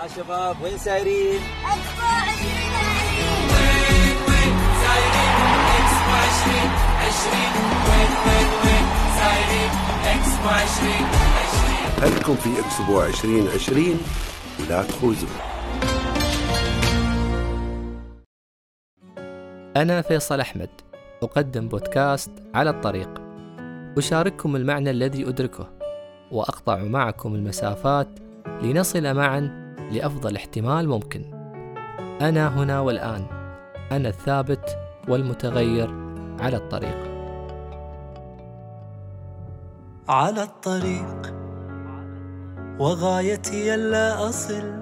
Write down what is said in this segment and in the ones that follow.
ها شباب وين سايرين؟ اكسبو 2020 وين وين سايرين اكسبو 20 20 وين وين وين سايرين اكسبو 20 20 هلكم في اكسبو 2020 ولا تخوزوا. أنا فيصل أحمد أقدم بودكاست على الطريق. أشارككم المعنى الذي أدركه وأقطع معكم المسافات لنصل معا لأفضل احتمال ممكن. أنا هنا والآن. أنا الثابت والمتغير على الطريق. على الطريق. وغايتي ألا أصل.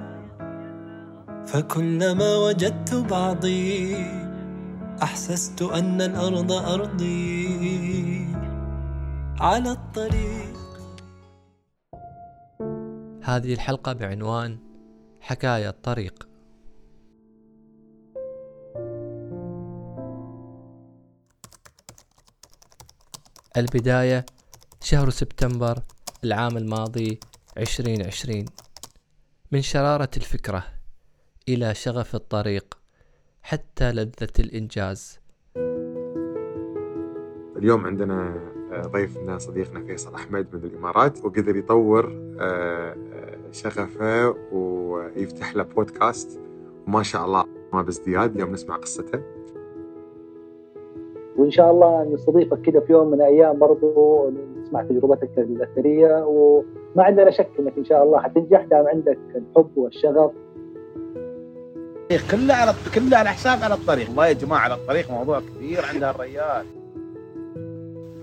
فكلما وجدت بعضي أحسست أن الأرض أرضي. على الطريق. هذه الحلقة بعنوان حكاية الطريق. البداية شهر سبتمبر العام الماضي 2020 من شرارة الفكرة إلى شغف الطريق حتى لذة الإنجاز. اليوم عندنا ضيفنا صديقنا فيصل أحمد من الإمارات وقدر يطور آه، آه، شغفه ويفتح له بودكاست. وما شاء الله ما بازدياد اليوم نسمع قصته. وإن شاء الله نستضيفك كده في يوم من الأيام برضو نسمع تجربتك الأثرية. وما عندنا شك إنك إن شاء الله حتنجح دام عندك الحب والشغف. كله على كله على حساب على الطريق. والله يا جماعة على الطريق موضوع كبير عند الريال.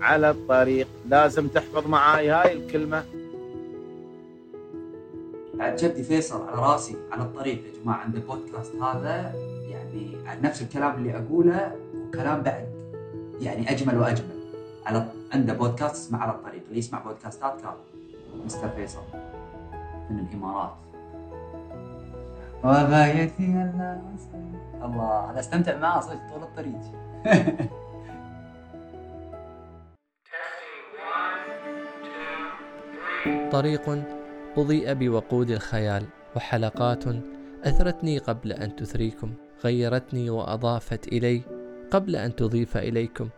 على الطريق. لازم تحفظ معاي هاي الكلمة. بعد جدي فيصل على راسي على الطريق يا جماعة عند البودكاست هذا. يعني نفس الكلام اللي أقوله وكلام بعد. يعني أجمل وأجمل. على عنده بودكاست اسمه على الطريق اللي يسمع بودكاستات كان مستر فيصل. من الإمارات. وغايتي. الله أنا أستمتع معاه صدق طول الطريق. طريق أضيء بوقود الخيال وحلقات أثرتني قبل أن تثريكم غيرتني وأضافت إلي قبل أن تضيف إليكم.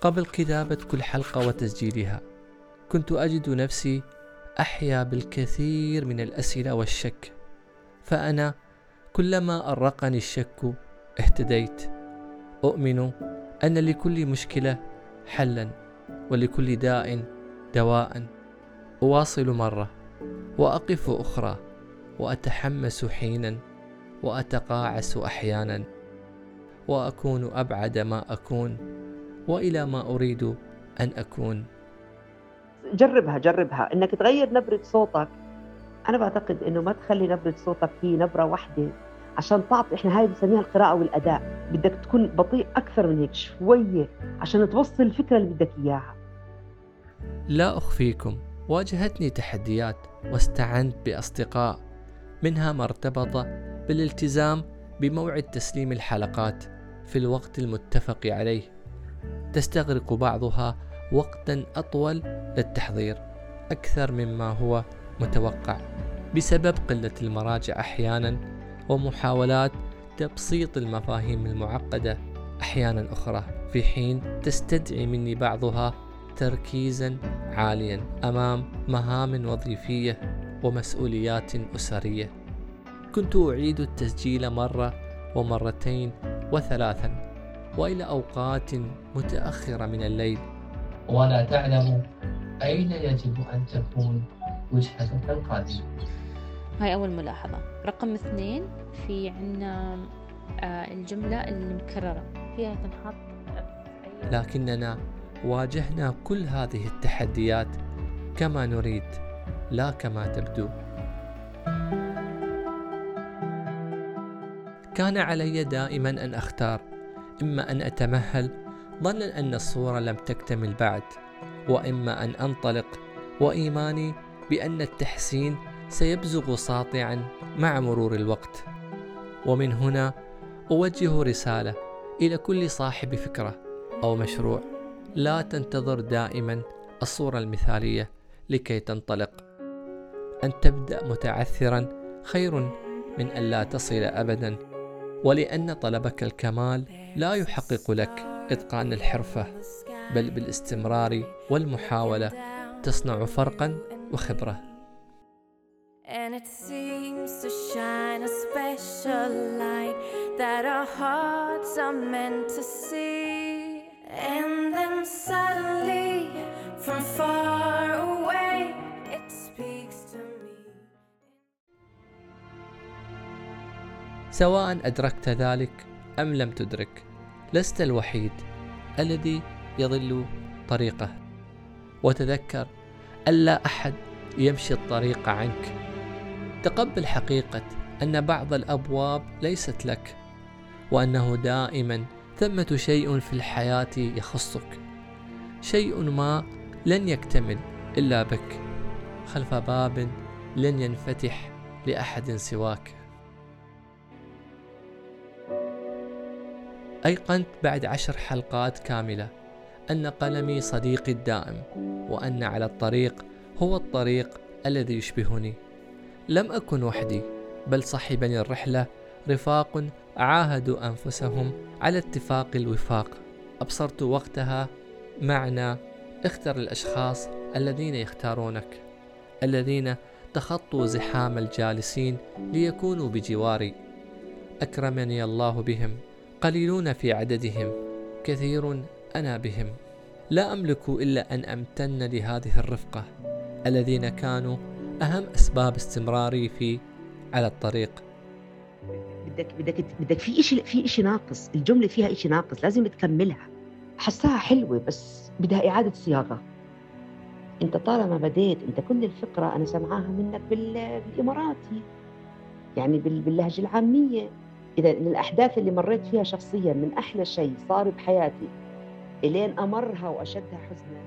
قبل كتابة كل حلقة وتسجيلها كنت أجد نفسي أحيا بالكثير من الأسئلة والشك فأنا كلما أرقني الشك اهتديت. أؤمن أن لكل مشكلة حلا ولكل داء دواء. أواصل مرة وأقف أخرى وأتحمس حينا وأتقاعس أحيانا وأكون أبعد ما أكون وإلى ما أريد أن أكون. جربها جربها. إنك تغير نبرة صوتك. أنا بعتقد إنه ما تخلي نبرة صوتك هي نبرة واحدة عشان تعطي إحنا هاي بنسميها القراءة والأداء. بدك تكون بطيء أكثر من هيك شوية عشان توصل الفكرة اللي بدك إياها. لا أخفيكم. واجهتني تحديات واستعنت بأصدقاء منها ما ارتبط بالالتزام بموعد تسليم الحلقات في الوقت المتفق عليه. تستغرق بعضها وقتا أطول للتحضير أكثر مما هو متوقع. بسبب قلة المراجع أحيانا ومحاولات تبسيط المفاهيم المعقدة أحيانا أخرى. في حين تستدعي مني بعضها تركيزا عاليا أمام مهام وظيفية ومسؤوليات أسرية. كنت أعيد التسجيل مرة ومرتين وثلاثا وإلى أوقات متأخرة من الليل. ولا تعلم أين يجب أن تكون وجهتك القادمه هاي أول ملاحظة. رقم اثنين في عنا آه، الجملة المكررة. فيها تنحط. لكننا واجهنا كل هذه التحديات كما نريد لا كما تبدو. كان علي دائما أن أختار إما أن أتمهل ظنا أن الصورة لم تكتمل بعد وإما أن أنطلق وإيماني بأن التحسين سيبزغ ساطعا مع مرور الوقت. ومن هنا أوجه رسالة إلى كل صاحب فكرة أو مشروع. لا تنتظر دائما الصورة المثالية لكي تنطلق أن تبدأ متعثرا خير من أن لا تصل أبدا ولأن طلبك الكمال لا يحقق لك إتقان الحرفة بل بالاستمرار والمحاولة تصنع فرقا وخبرة And it seems to shine a special light that our hearts are meant to see. And then suddenly, from far away, it speaks to me. سواء أدركت ذلك أم لم تدرك لست الوحيد الذي يضل طريقه وتذكر ألا أحد يمشي الطريق عنك تقبل حقيقة أن بعض الأبواب ليست لك وأنه دائما ثمة شيء في الحياة يخصك. شيء ما لن يكتمل إلا بك. خلف باب لن ينفتح لأحد سواك. أيقنت بعد عشر حلقات كاملة أن قلمي صديقي الدائم وأن على الطريق هو الطريق الذي يشبهني. لم أكن وحدي بل صحبني الرحلة رفاق عاهدوا أنفسهم على اتفاق الوفاق. أبصرت وقتها معنى اختر الأشخاص الذين يختارونك الذين تخطوا زحام الجالسين ليكونوا بجواري أكرمني الله بهم قليلون في عددهم كثير أنا بهم. لا أملك إلا أن أمتن لهذه الرفقة الذين كانوا أهم أسباب استمراري في على الطريق. بدك بدك بدك في شيء في شيء ناقص. الجملة فيها شيء ناقص لازم تكملها. حساها حلوة بس بدها إعادة صياغة. أنت طالما بديت أنت كل الفكرة أنا سمعاها منك بال- بالإماراتي. يعني بال- باللهجة العامية. إذا الأحداث اللي مريت فيها شخصيا من أحلى شيء صار بحياتي إلين أمرها وأشدها حزنا.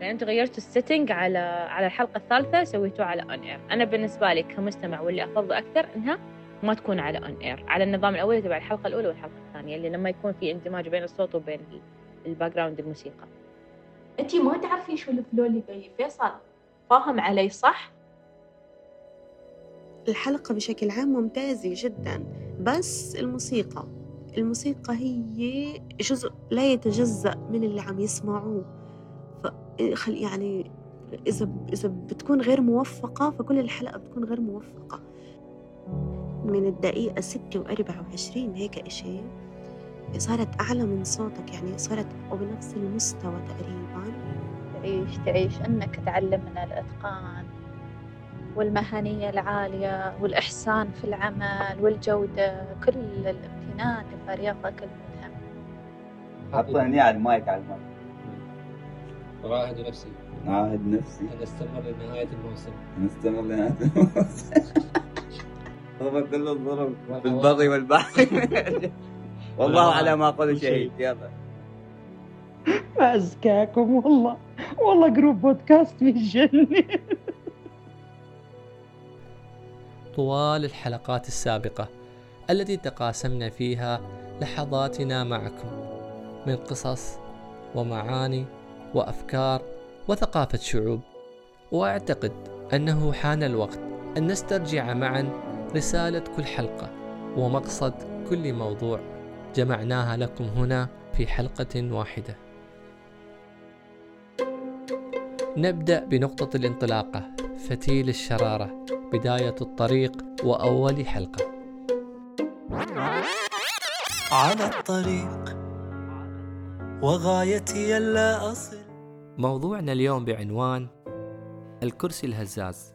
يعني أنتوا غيرتوا ال setting على على الحلقة الثالثة سويتوه على on air أنا بالنسبة لي كمستمع واللي أفضل أكثر إنها ما تكون على on air على النظام الأول تبع الحلقة الأولى والحلقة الثانية اللي لما يكون في اندماج بين الصوت وبين ال background الموسيقى. انتي ما تعرفين شو ال flow اللي بي فيصل؟ فاهم علي صح؟ الحلقة بشكل عام ممتازة جدا بس الموسيقى الموسيقى هي جزء لا يتجزأ من اللي عم يسمعوه. فخل يعني إذا إذا بتكون غير موفقة فكل الحلقة بتكون غير موفقة. من الدقيقة ستة وأربعة وعشرين هيك إشي. صارت أعلى من صوتك يعني صارت بنفس المستوى تقريبا. تعيش تعيش أنك تعلمنا الأتقان والمهنية العالية والإحسان في العمل والجودة كل الامتنان لفريقك الملهم حطني على المايك على المايك. أراهد نفسي. عاهد نفسي. أن أستمر لنهاية الموسم. نستمر لنهاية الموسم. ضرب كل الضرب بالبغي والبحر والله على ما قل شهيد. يلا. ما أزكاكم. والله. والله جروب بودكاست في الجنة طوال الحلقات السابقة التي تقاسمنا فيها لحظاتنا معكم. من قصص ومعاني وأفكار وثقافة شعوب. وأعتقد أنه حان الوقت أن نسترجع معا رسالة كل حلقة ومقصد كل موضوع جمعناها لكم هنا في حلقة واحدة. نبدأ بنقطة الانطلاقة فتيل الشرارة بداية الطريق وأول حلقة. على الطريق وغايتي ألا أصل. موضوعنا اليوم بعنوان الكرسي الهزاز.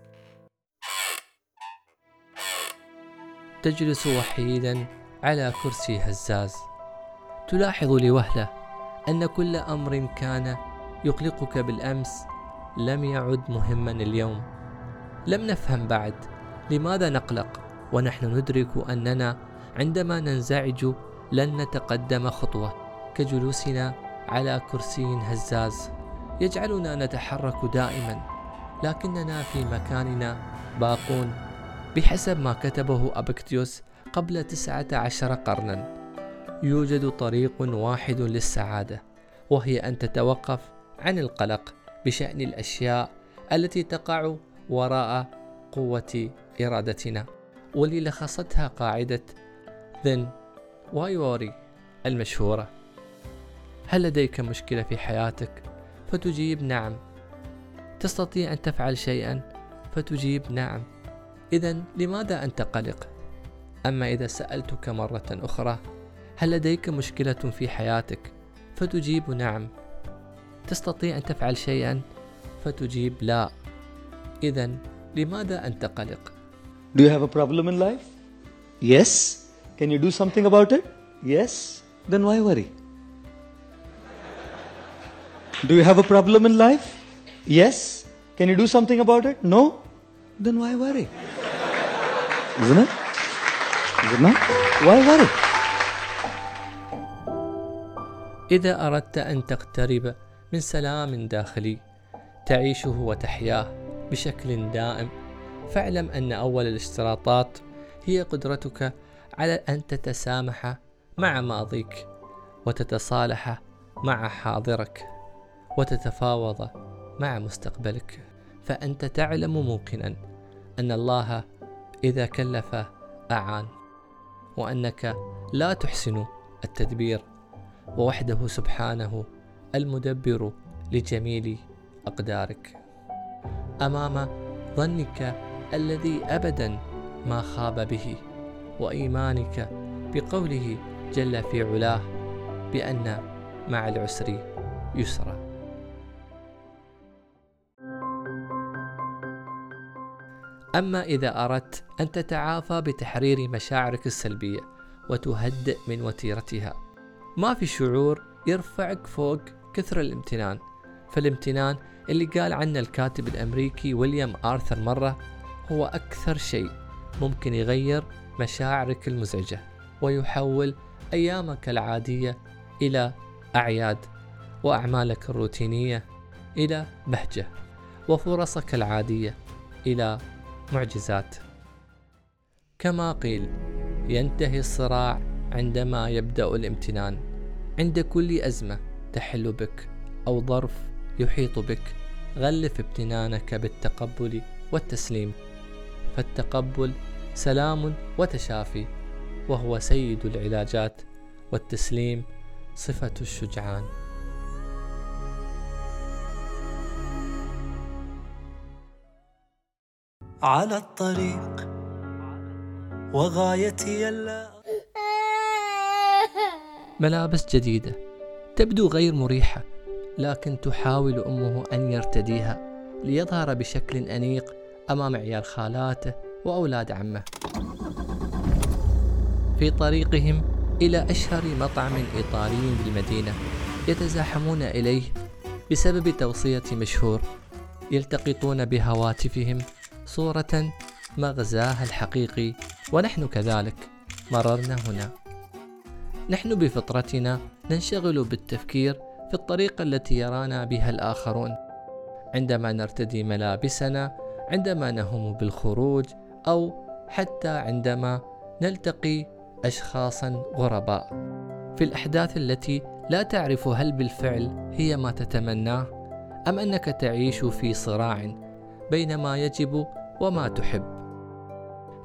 تجلس وحيدا على كرسي هزاز. تلاحظ لوهلة أن كل أمر كان يقلقك بالأمس. لم يعد مهما اليوم. لم نفهم بعد لماذا نقلق ونحن ندرك أننا عندما ننزعج لن نتقدم خطوة. كجلوسنا على كرسي هزاز يجعلنا نتحرك دائما لكننا في مكاننا باقون. بحسب ما كتبه أبكتيوس قبل تسعة عشر قرنا. يوجد طريق واحد للسعادة وهي أن تتوقف عن القلق بشأن الأشياء التي تقع وراء قوة إرادتنا. واللي لخصتها قاعدة why worry المشهورة. هل لديك مشكلة في حياتك؟ فتجيب نعم. تستطيع أن تفعل شيئا؟ فتجيب نعم. إذا لماذا أنت قلق؟ أما إذا سألتك مرة أخرى هل لديك مشكلة في حياتك؟ فتجيب نعم تستطيع أن تفعل شيئا؟ فتجيب لا إذا لماذا أنت قلق؟ Do you have a problem in life? Yes. Can you do something about it? Yes. Then why worry? Do you have a problem in life? Yes. Can you do something about it? No. Then why worry? Isn't it? Is it? Why worry? إذا أردت أن تقترب من سلام داخلي تعيشه وتحياه بشكل دائم فاعلم أن أول الاشتراطات هي قدرتك على أن تتسامح مع ماضيك وتتصالح مع حاضرك وتتفاوض مع مستقبلك فأنت تعلم موقنا أن الله إذا كلف أعان وأنك لا تحسن التدبير ووحده سبحانه المدبر لجميل أقدارك. أمام ظنك الذي أبدا ما خاب به وإيمانك بقوله جل في علاه بأن مع العسر يسرا. أما إذا أردت أن تتعافى بتحرير مشاعرك السلبية وتهدئ من وتيرتها. ما في شعور يرفعك فوق كثر الامتنان. فالامتنان اللي قال عنه الكاتب الأمريكي ويليام آرثر مرة هو أكثر شيء ممكن يغير مشاعرك المزعجة ويحول أيامك العادية إلى أعياد وأعمالك الروتينية إلى بهجة وفرصك العادية إلى معجزات. كما قيل ينتهي الصراع عندما يبدأ الامتنان. عند كل أزمة تحل بك أو ظرف يحيط بك. غلف امتنانك بالتقبل والتسليم. فالتقبل سلام وتشافي وهو سيد العلاجات. والتسليم صفة الشجعان. على الطريق وغايتي ألا ملابس جديدة تبدو غير مريحة لكن تحاول أمه أن يرتديها ليظهر بشكل أنيق أمام عيال خالاته وأولاد عمه. في طريقهم إلى أشهر مطعم إيطالي بالمدينة يتزاحمون إليه بسبب توصية مشهور يلتقطون بهواتفهم صورة مغزاها الحقيقي ونحن كذلك مررنا هنا. نحن بفطرتنا ننشغل بالتفكير في الطريقة التي يرانا بها الآخرون. عندما نرتدي ملابسنا عندما نهم بالخروج أو حتى عندما نلتقي أشخاصا غرباء. في الأحداث التي لا تعرف هل بالفعل هي ما تتمناه أم أنك تعيش في صراع بين ما يجب وما تحب.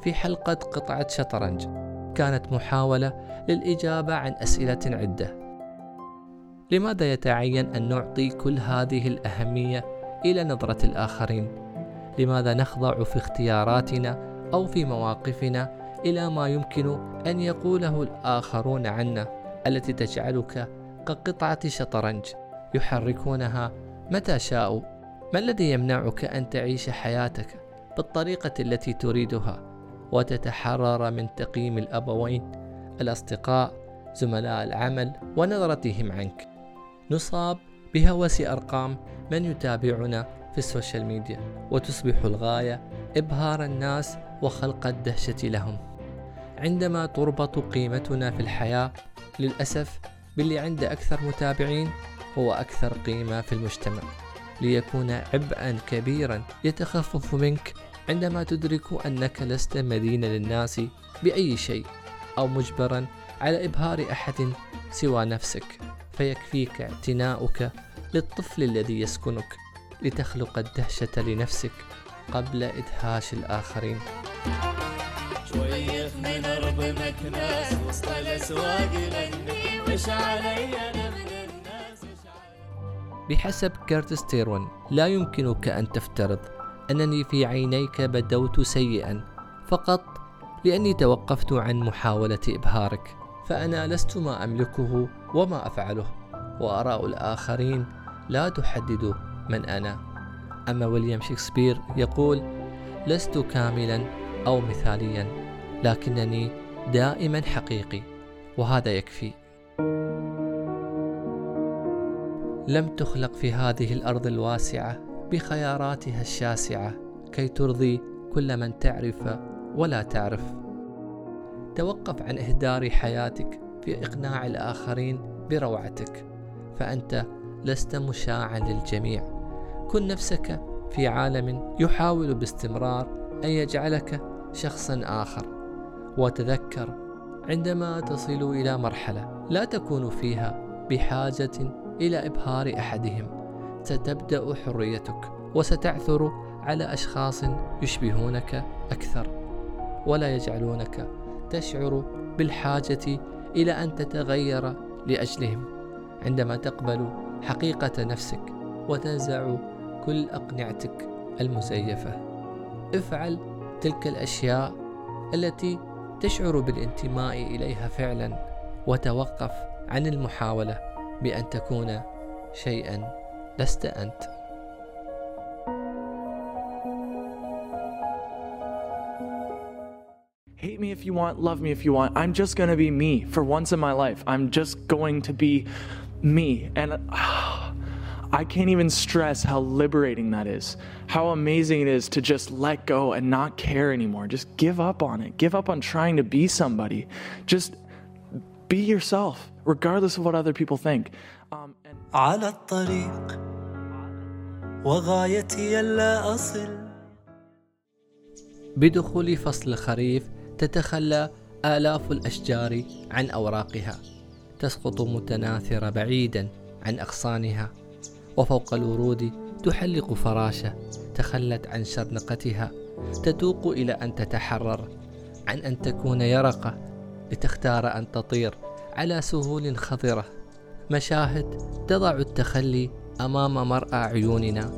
في حلقة قطعة شطرنج كانت محاولة للإجابة عن أسئلة عدة. لماذا يتعين أن نعطي كل هذه الأهمية إلى نظرة الآخرين؟ لماذا نخضع في اختياراتنا أو في مواقفنا إلى ما يمكن أن يقوله الآخرون عنا التي تجعلك كقطعة شطرنج يحركونها متى شاءوا؟ ما الذي يمنعك أن تعيش حياتك بالطريقة التي تريدها وتتحرر من تقييم الأبوين الأصدقاء زملاء العمل ونظرتهم عنك؟ نصاب بهوس أرقام من يتابعنا في ال social media وتصبح الغاية إبهار الناس وخلق الدهشة لهم. عندما تربط قيمتنا في الحياة للأسف باللي عنده أكثر متابعين هو أكثر قيمة في المجتمع. ليكون عبئا كبيرا يتخفف منك عندما تدرك أنك لست مدينة للناس بأي شيء أو مجبرا على إبهار أحد سوى نفسك. فيكفيك اعتناؤك للطفل الذي يسكنك لتخلق الدهشة لنفسك قبل إدهاش الآخرين. شويخ من أرض مكناس وسط الأسواق غني وش علي الناس بحسب كيرتس تيرون لا يمكنك أن تفترض أنني في عينيك بدوت سيئا فقط لأني توقفت عن محاولة إبهارك فأنا لست ما أملكه وما أفعله وآراء الآخرين لا تحدد من أنا. أما ويليام شكسبير يقول لست كاملا أو مثاليا لكنني دائما حقيقي وهذا يكفي. لم تخلق في هذه الأرض الواسعة بخياراتها الشاسعة كي ترضي كل من تعرف ولا تعرف. توقف عن إهدار حياتك في إقناع الآخرين بروعتك فأنت لست مشاعا للجميع. كن نفسك في عالم يحاول باستمرار أن يجعلك شخصا آخر. وتذكر عندما تصل إلى مرحلة لا تكون فيها بحاجة إلى إبهار أحدهم. ستبدأ حريتك وستعثر على أشخاص يشبهونك أكثر ولا يجعلونك تشعر بالحاجة إلى أن تتغير لأجلهم. عندما تقبل حقيقة نفسك وتنزع كل أقنعتك المزيفة افعل تلك الأشياء التي تشعر بالانتماء إليها فعلا وتوقف عن المحاولة. بان تكون شيئا لست انت Hate me if you want, love me if you want. I'm just gonna be me for once in my life. I'm just going to be me. And ah, I can't even stress how liberating that is. How amazing it is to just let go and not care anymore. Just give up on it. Give up on trying to be somebody. Just be yourself, regardless of what other people think. Um, and على الطريق وغايتي ألا أصل بدخول فصل الخريف تتخلى آلاف الأشجار عن أوراقها تسقط متناثرة بعيدا عن أغصانها وفوق الورود تحلق فراشة تخلت عن شرنقتها تتوق إلى أن تتحرر عن أن تكون يرقة لتختار أن تطير على سهول خضرة. مشاهد تضع التخلي أمام مرأى عيوننا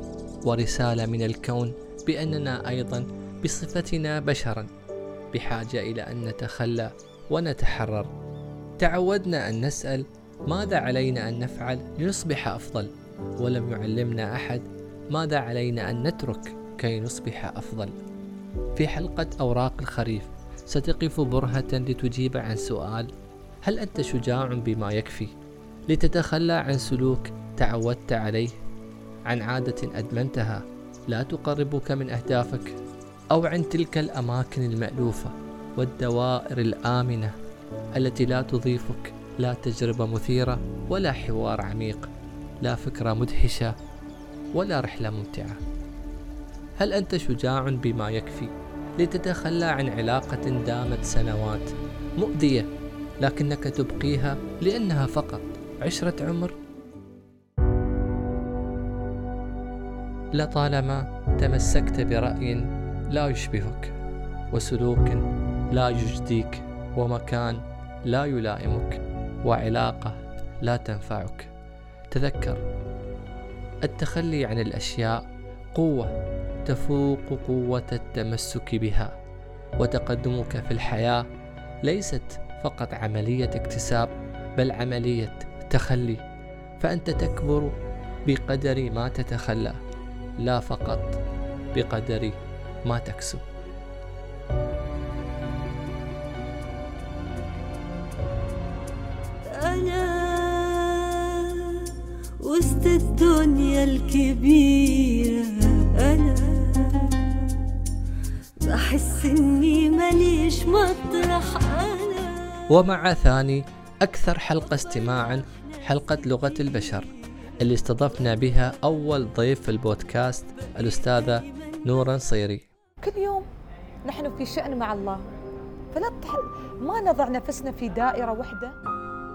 ورسالة من الكون بأننا أيضا بصفتنا بشرا بحاجة إلى أن نتخلى ونتحرر. تعودنا أن نسأل ماذا علينا أن نفعل لنصبح أفضل ولم يعلمنا أحد ماذا علينا أن نترك كي نصبح أفضل. في حلقة أوراق الخريف ستقف برهة لتجيب عن سؤال هل أنت شجاع بما يكفي لتتخلى عن سلوك تعودت عليه؟ عن عادة أدمنتها لا تقربك من أهدافك أو عن تلك الأماكن المألوفة والدوائر الآمنة التي لا تضيفك لا تجربة مثيرة ولا حوار عميق لا فكرة مدهشة ولا رحلة ممتعة؟ هل أنت شجاع بما يكفي لتتخلى عن علاقة دامت سنوات مؤذية لكنك تبقيها لأنها فقط عشرة عمر. لطالما تمسكت برأي لا يشبهك وسلوك لا يجديك ومكان لا يلائمك وعلاقة لا تنفعك. تذكر التخلي عن الأشياء قوة تفوق قوة التمسك بها وتقدمك في الحياة ليست فقط عملية اكتساب بل عملية تخلي فأنت تكبر بقدر ما تتخلى لا فقط بقدر ما تكسب. أنا وسط الدنيا الكبيرة أنا بحس إني ماليش مطرح أنا. ومع ثاني أكثر حلقة استماعا حلقة لغة البشر اللي استضفنا بها أول ضيف في البودكاست الأستاذة نورا نصيري. كل يوم نحن في شأن مع الله. فلا تح... ما نضع نفسنا في دائرة واحدة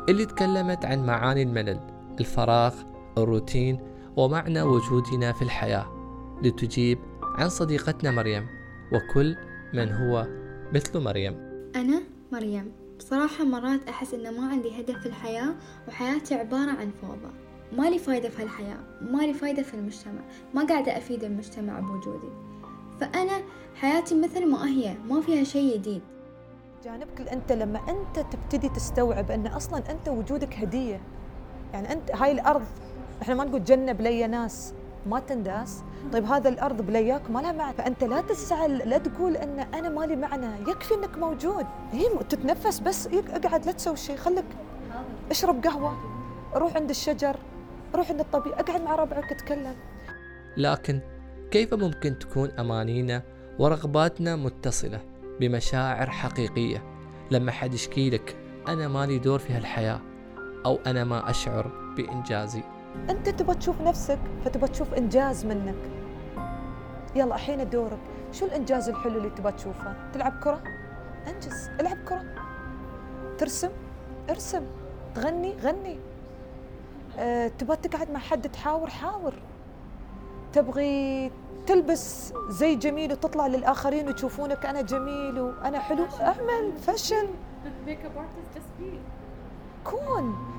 اللي تكلمت عن معاني الملل الفراغ الروتين ومعنى وجودنا في الحياة لتجيب عن صديقتنا مريم. وكل من هو مثل مريم. أنا مريم. بصراحة مرات أحس إن ما عندي هدف في الحياة وحياتي عبارة عن فوضى. ما لي فايدة في هالحياة ما لي فايدة في المجتمع. ما قاعدة أفيد المجتمع بوجودي. فأنا حياتي مثل ما هي ما فيها شيء جديد. جانبك أنت لما أنت تبتدي تستوعب أن أصلا أنت وجودك هدية. يعني أنت هاي الأرض إحنا ما نقول جنة بلي ناس. ما تنداس. طيب هذا الأرض بلياك ما لها معنى. فأنت لا تزعل لا تقول إن أنا مالي معنى. يكفي إنك موجود. هي تتنفس بس اقعد لا تسوي شيء. خليك. اشرب قهوة. روح عند الشجر. روح عند الطبيعة. اقعد مع ربعك اتكلم. لكن كيف ممكن تكون أمانينا ورغباتنا متصلة بمشاعر حقيقية؟ لما حد يشكي لك أنا مالي دور في هالحياة أو أنا ما أشعر بإنجازي. أنت تبغى تشوف نفسك فتبغى تشوف إنجاز منك. يلا الحين دورك. شو الإنجاز الحلو اللي تبغى تشوفه؟ تلعب كرة؟ أنجز العب كرة. ترسم؟ ارسم. تغني؟ غني. أه تبغى تقعد مع حد تحاور؟ حاور. تبغي تلبس زي جميل وتطلع للآخرين ويشوفونك أنا جميل وأنا حلو؟ أعمل فشل كون.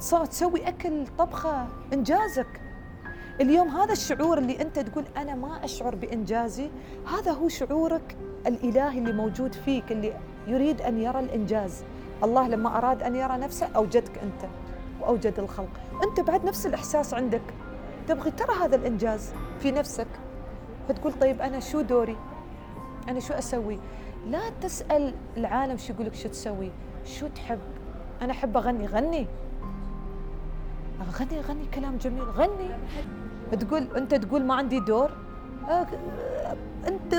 تص- تسوي أكل طبخة إنجازك. اليوم هذا الشعور اللي أنت تقول أنا ما أشعر بإنجازي هذا هو شعورك الإلهي اللي موجود فيك اللي يريد أن يرى الإنجاز. الله لما أراد أن يرى نفسه أوجدك أنت وأوجد الخلق. أنت بعد نفس الإحساس عندك. تبغي ترى هذا الإنجاز في نفسك. فتقول طيب أنا شو دوري؟ أنا شو أسوي؟ لا تسأل العالم شو يقول لك شو تسوي. شو تحب؟ أنا أحب أغني غني. غني غني كلام جميل غني. تقول أنت تقول ما عندي دور؟ آه، أنت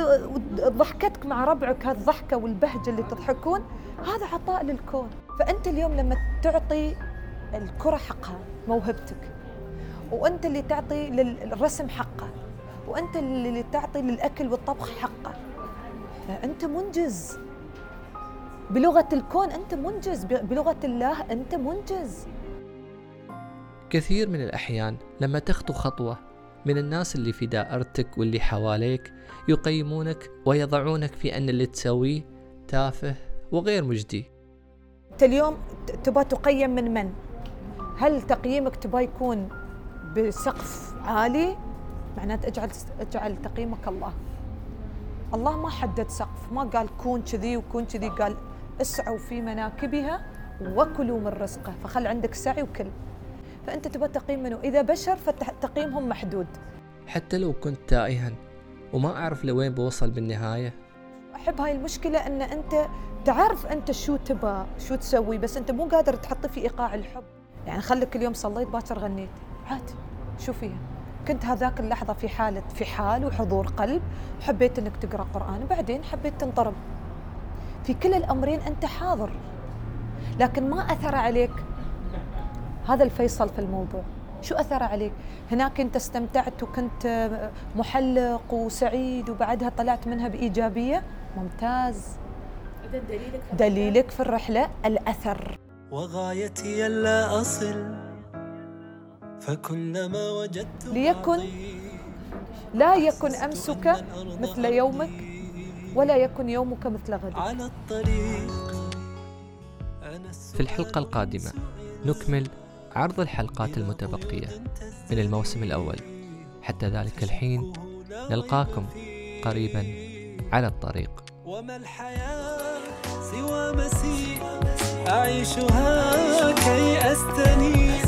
ضحكتك مع ربعك هالضحكة والبهجة اللي تضحكون هذا عطاء للكون. فأنت اليوم لما تعطي الكرة حقها موهبتك وأنت اللي تعطي للرسم حقه وأنت اللي تعطي للأكل والطبخ حقه فأنت منجز. بلغة الكون أنت منجز بلغة الله أنت منجز. كثير من الأحيان لما تخطو خطوة من الناس اللي في دائرتك واللي حواليك يقيمونك ويضعونك في أن اللي تسويه تافه وغير مجدي أنت اليوم ت- تبغى تقيم من من؟ هل تقييمك تبغى يكون بسقف عالي؟ معناته اجعل اجعل تقييمك الله. الله ما حدد سقف، ما قال كون كذي وكون كذي، قال اسعوا في مناكبها وكلوا من رزقه، فخل عندك سعي وكل. فأنت تبغى تقييم منه، إذا بشر فتقييمهم محدود. حتى لو كنت تائها وما أعرف لوين بوصل بالنهاية. أحب هاي المشكلة إن أنت تعرف أنت شو تبى شو تسوي بس أنت مو قادر تحط في إيقاع الحب. يعني خليك اليوم صليت باكر غنيت. عادي شو فيها؟ كنت هذاك اللحظة في حالة في حال وحضور قلب حبيت إنك تقرأ قرآن وبعدين حبيت تنطرب. في كل الأمرين أنت حاضر. لكن ما أثر عليك هذا الفيصل في الموضوع. شو أثر عليك؟ هناك أنت استمتعت وكنت محلق وسعيد وبعدها طلعت منها بإيجابية؟ ممتاز. دليلك دليلك في الرحلة؟ الأثر. وغايتي ألا أصل فكلما وجدت ليكن لا يكن أمسك مثل يومك ولا يكن يومك مثل غدك. على الطريق في الحلقة القادمة نكمل عرض الحلقات المتبقية من الموسم الأول. حتى ذلك الحين نلقاكم قريبا على الطريق. وما الحياة سوى مسير أعيشها كي أستنير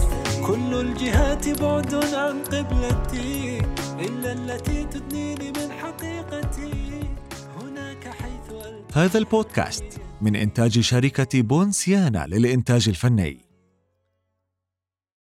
كل الجهات بعد عن قبلتي إلا التي تدنيني من حقيقتي. هناك حيث ألتقي هذا البودكاست من إنتاج شركة بونسيانا للإنتاج الفني.